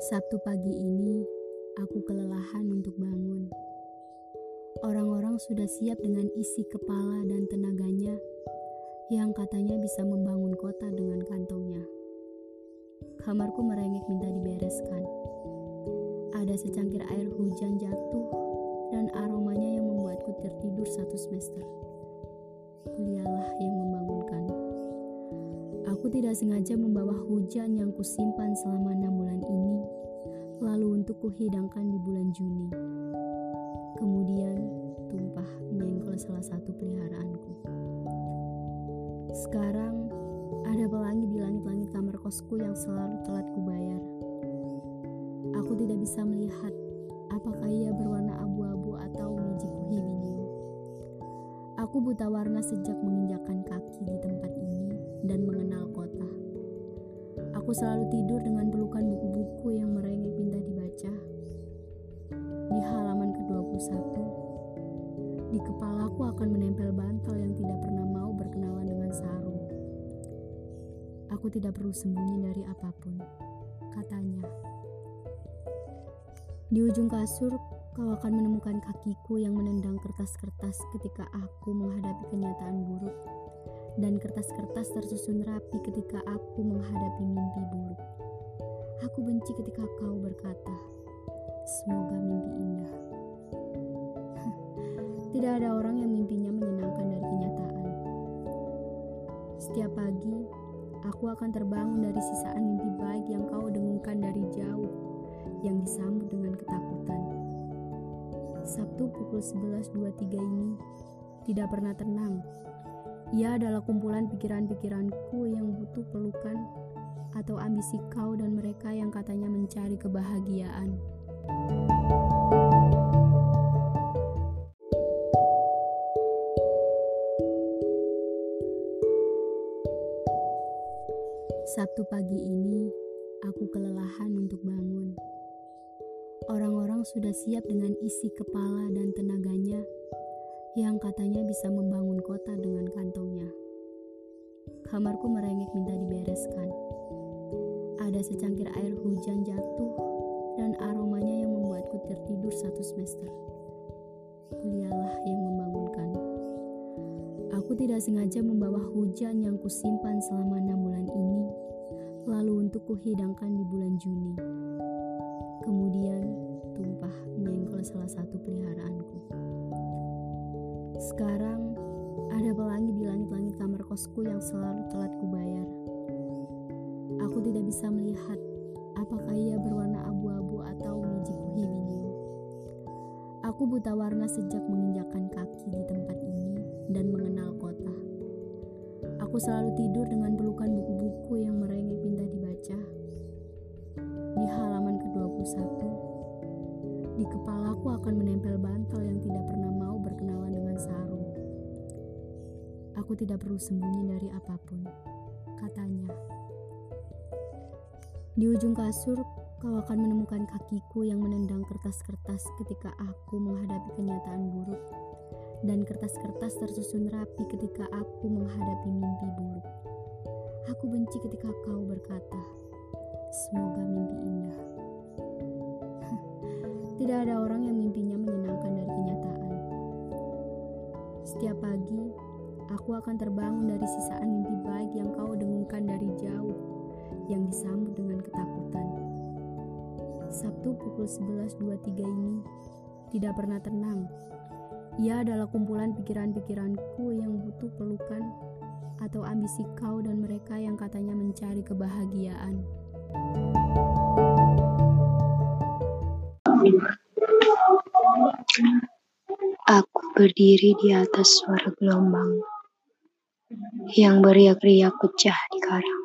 Sabtu pagi ini, aku kelelahan untuk bangun. Orang-orang sudah siap dengan isi kepala dan tenaganya yang katanya bisa membangun kota dengan kantongnya. Kamarku merengek minta dibereskan. Ada secangkir air hujan jatuh dan aromanya yang membuatku tertidur satu semester. Kuliahlah yang membangunkan. Aku tidak sengaja membawa hujan yang kusimpan selama enam bulan ini, lalu untuk kuhidangkan di bulan Juni. Kemudian tumpah menyenggol salah satu peliharaanku. Sekarang ada pelangi di langit-langit kamar kosku yang selalu telat kubayar. Aku tidak bisa melihat apakah ia berwarna abu-abu atau mijiku hibiniu. Aku buta warna sejak menginjakan kaki di tempat ini dan mengenal kota. Aku selalu tidur dengan pelukan buku-buku yang merengek minta dibaca. Di halaman ke-21, di kepalaku akan menempel bantal yang tidak pernah mau berkenalan dengan sarung. Aku tidak perlu sembunyi dari apa pun, katanya. Di ujung kasur, kau akan menemukan kakiku yang menendang kertas-kertas ketika aku menghadapi kenyataan buruk dan kertas-kertas tersusun rapi ketika aku menghadapi mimpi buruk. Aku benci ketika kau berkata, "Semoga mimpi indah." Tidak ada orang yang mimpinya menyenangkan dari kenyataan. Setiap pagi, aku akan terbangun dari sisaan mimpi baik yang kau dengungkan dari jauh, yang disambut dengan ketakutan. Sabtu pukul 11.23 ini tidak pernah tenang ia adalah kumpulan pikiran-pikiranku yang butuh pelukan atau ambisi kau dan mereka yang katanya mencari kebahagiaan. Sabtu pagi ini, aku kelelahan untuk bangun. Orang-orang sudah siap dengan isi kepala dan tenaganya yang katanya bisa membangun kota dengan kantongnya. Kamarku merengek minta dibereskan. Ada secangkir air hujan jatuh dan aromanya yang membuatku tertidur satu semester. Kuliahlah yang membangunkan. Aku tidak sengaja membawa hujan yang kusimpan selama enam bulan ini, lalu untuk kuhidangkan di bulan Juni. Kemudian tumpah menyenggol salah satu peliharaanku. Sekarang ada pelangi di langit-langit kamar kosku yang selalu telat kubayar. Aku tidak bisa melihat apakah ia berwarna abu-abu atau mijiku hibiniu. Aku buta warna sejak menginjakan kaki di tempat ini dan mengenal kota. Aku selalu tidur dengan pelukan buku-buku yang merengek minta dibaca. Di halaman ke-21, di kepalaku akan menempel bantal yang tidak pernah mau berkenalan sarung. Aku tidak perlu sembunyi dari apa pun, katanya. Di ujung kasur, kau akan menemukan kakiku yang menendang kertas-kertas ketika aku menghadapi kenyataan buruk, dan kertas-kertas tersusun rapi ketika aku menghadapi mimpi buruk. Aku benci ketika kau berkata, "Semoga mimpi indah." Tidak ada orang yang mimpinya Setiap pagi, aku akan terbangun dari sisaan mimpi baik yang kau dengungkan dari jauh, yang disambut dengan ketakutan. Sabtu pukul 11.23 ini tidak pernah tenang. Ia adalah kumpulan pikiran-pikiranku yang butuh pelukan atau ambisi kau dan mereka yang katanya mencari kebahagiaan. Aku berdiri di atas suara gelombang yang beriak-riak pecah di karang.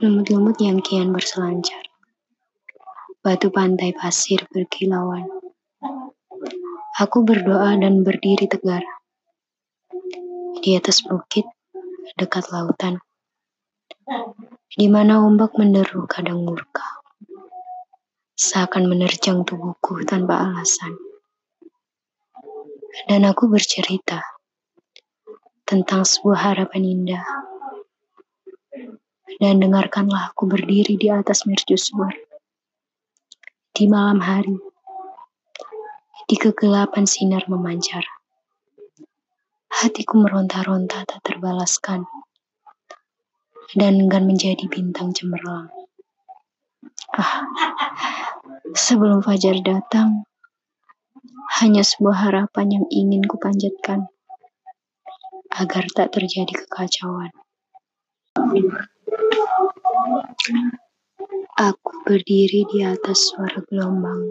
Lumut-lumut yang kian berselancar. Batu pantai pasir berkilauan. Aku berdoa dan berdiri tegar. Di atas bukit, dekat lautan. Di mana ombak menderu kadang murka seakan menerjang tubuhku tanpa alasan. Dan aku bercerita tentang sebuah harapan indah. Dan dengarkanlah aku berdiri di atas mercusuar. Di malam hari, di kegelapan sinar memancar, hatiku meronta-ronta tak terbalaskan, dan enggan menjadi bintang cemerlang. Ah, sebelum fajar datang, hanya sebuah harapan yang ingin kupanjatkan, agar tak terjadi kekacauan. Aku berdiri di atas suara gelombang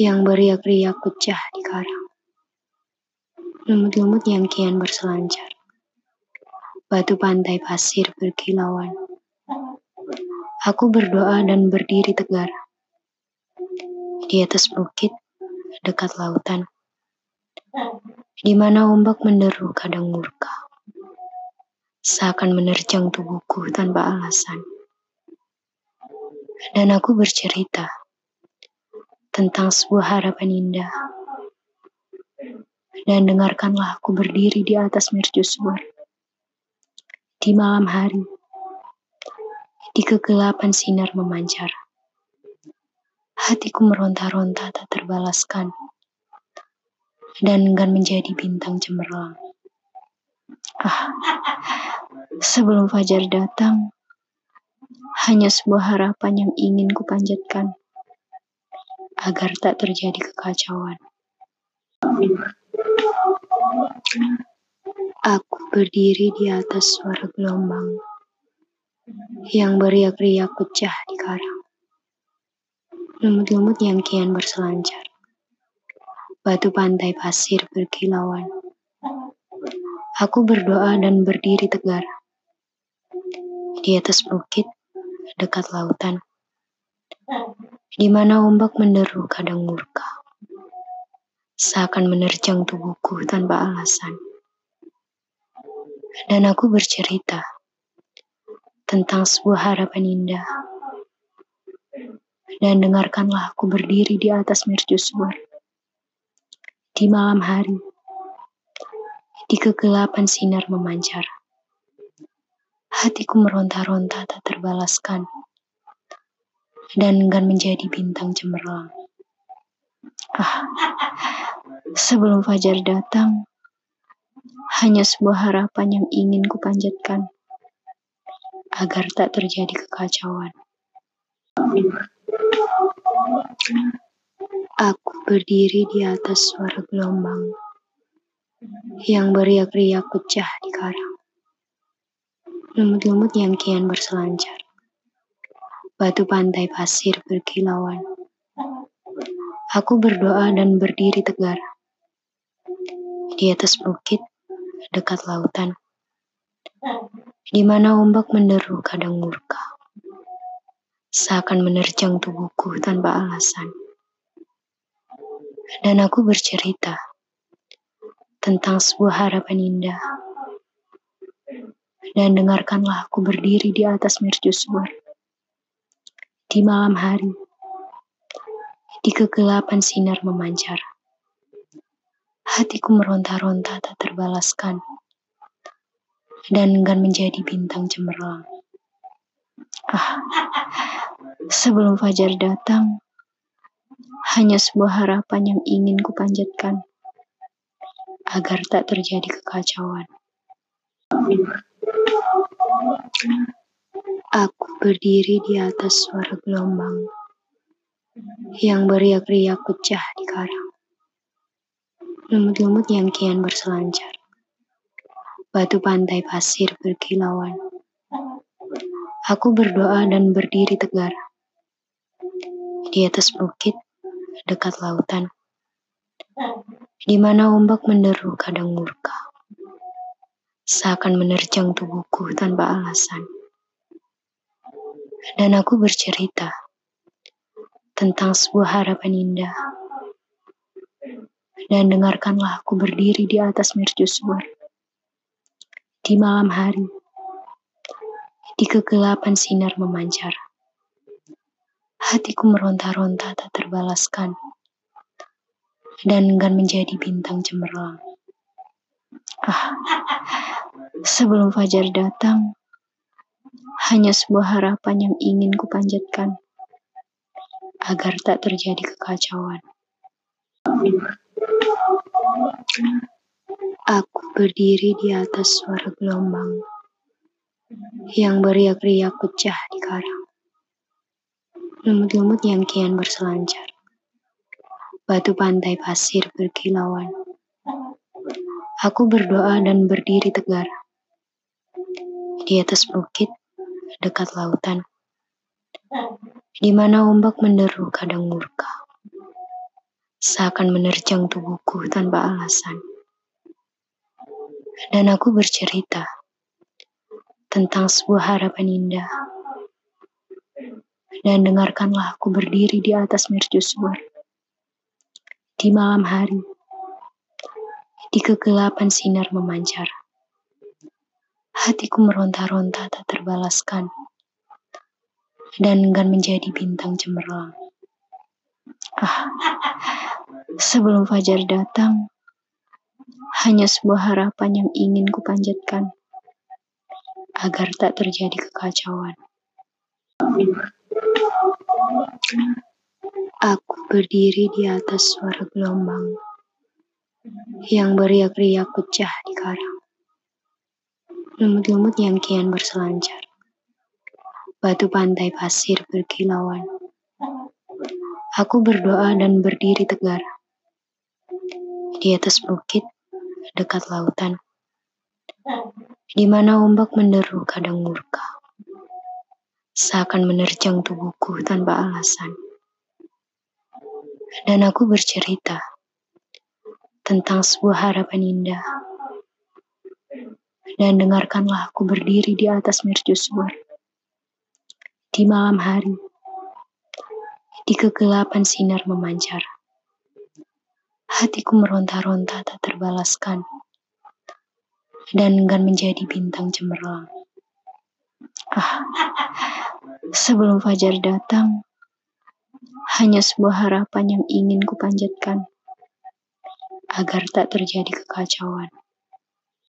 yang beriak-riak pecah di karang. Lumut-lumut yang kian berselancar. Batu pantai pasir berkilauan. Aku berdoa dan berdiri tegar. Di atas bukit, dekat lautan. Di mana ombak menderu kadang murka. Seakan menerjang tubuhku tanpa alasan dan aku bercerita tentang sebuah harapan indah. Dan dengarkanlah aku berdiri di atas mercusuar di malam hari, di kegelapan sinar memancar. Hatiku meronta-ronta tak terbalaskan, dan enggan menjadi bintang cemerlang. Ah, sebelum fajar datang, hanya sebuah harapan yang ingin kupanjatkan agar tak terjadi kekacauan. Aku berdiri di atas suara gelombang yang beriak-riak pecah di karang. Lumut-lumut yang kian berselancar. Batu pantai pasir berkilauan. Aku berdoa dan berdiri tegar. Di atas bukit, dekat lautan. Di mana ombak menderu kadang murka. Seakan menerjang tubuhku tanpa alasan. Dan aku bercerita tentang sebuah harapan indah. Dan dengarkanlah aku berdiri di atas mercusuar. Di malam hari, di kegelapan sinar memancar. Hatiku meronta-ronta tak terbalaskan. Dan enggan menjadi bintang cemerlang. Ah, sebelum fajar datang, hanya sebuah harapan yang ingin kupanjatkan agar tak terjadi kekacauan. Aku berdiri di atas suara gelombang yang beriak-riak pecah di karang. Lumut-lumut yang kian berselancar. Batu pantai pasir berkilauan. Aku berdoa dan berdiri tegar. Di atas bukit, dekat lautan. Di mana ombak menderu kadang murka. Seakan menerjang tubuhku tanpa alasan. Dan aku bercerita tentang sebuah harapan indah. Dan dengarkanlah aku berdiri di atas mercusuar di malam hari, di kegelapan sinar memancar. Hatiku meronta-ronta tak terbalaskan, dan enggan menjadi bintang cemerlang. Ah, sebelum fajar datang, hanya sebuah harapan yang ingin kupanjatkan agar tak terjadi kekacauan. Aku berdiri di atas suara gelombang yang beriak-riak pecah di karang. Lumut-lumut yang kian berselancar. Batu pantai pasir berkilauan. Aku berdoa dan berdiri tegar. Di atas bukit, dekat lautan. Di mana ombak menderu kadang murka. Seakan menerjang tubuhku tanpa alasan dan aku bercerita tentang sebuah harapan indah. Dan dengarkanlah aku berdiri di atas mercusuar di malam hari, di kegelapan sinar memancar. Hatiku meronta-ronta tak terbalaskan, dan enggan menjadi bintang cemerlang. Ah, sebelum fajar datang, hanya sebuah harapan yang ingin kupanjatkan agar tak terjadi kekacauan. Aku berdiri di atas suara gelombang yang beriak-riak pecah di karang. Lumut-lumut yang kian berselancar. Batu pantai pasir berkilauan. Aku berdoa dan berdiri tegar. Di atas bukit, dekat lautan. Di mana ombak menderu kadang murka. Seakan menerjang tubuhku tanpa alasan. Dan aku bercerita tentang sebuah harapan indah. Dan dengarkanlah aku berdiri di atas mercusuar. Di malam hari, di kegelapan sinar memancar. Hatiku meronta-ronta tak terbalaskan. Dan enggan menjadi bintang cemerlang. Ah, sebelum fajar datang, hanya sebuah harapan yang ingin kupanjatkan agar tak terjadi kekacauan. Aku berdiri di atas suara gelombang yang beriak-riak pecah di karang. Lumut-lumut yang kian berselancar. Batu pantai pasir berkilauan. Aku berdoa dan berdiri tegar. Di atas bukit, dekat lautan. Di mana ombak menderu kadang murka. Seakan menerjang tubuhku tanpa alasan. Dan aku bercerita tentang sebuah harapan indah. Dan dengarkanlah aku berdiri di atas mercusuar. Di malam hari, di kegelapan sinar memancar. Hatiku meronta-ronta tak terbalaskan. Dan enggan menjadi bintang cemerlang. Ah, sebelum fajar datang, hanya sebuah harapan yang ingin kupanjatkan agar tak terjadi kekacauan.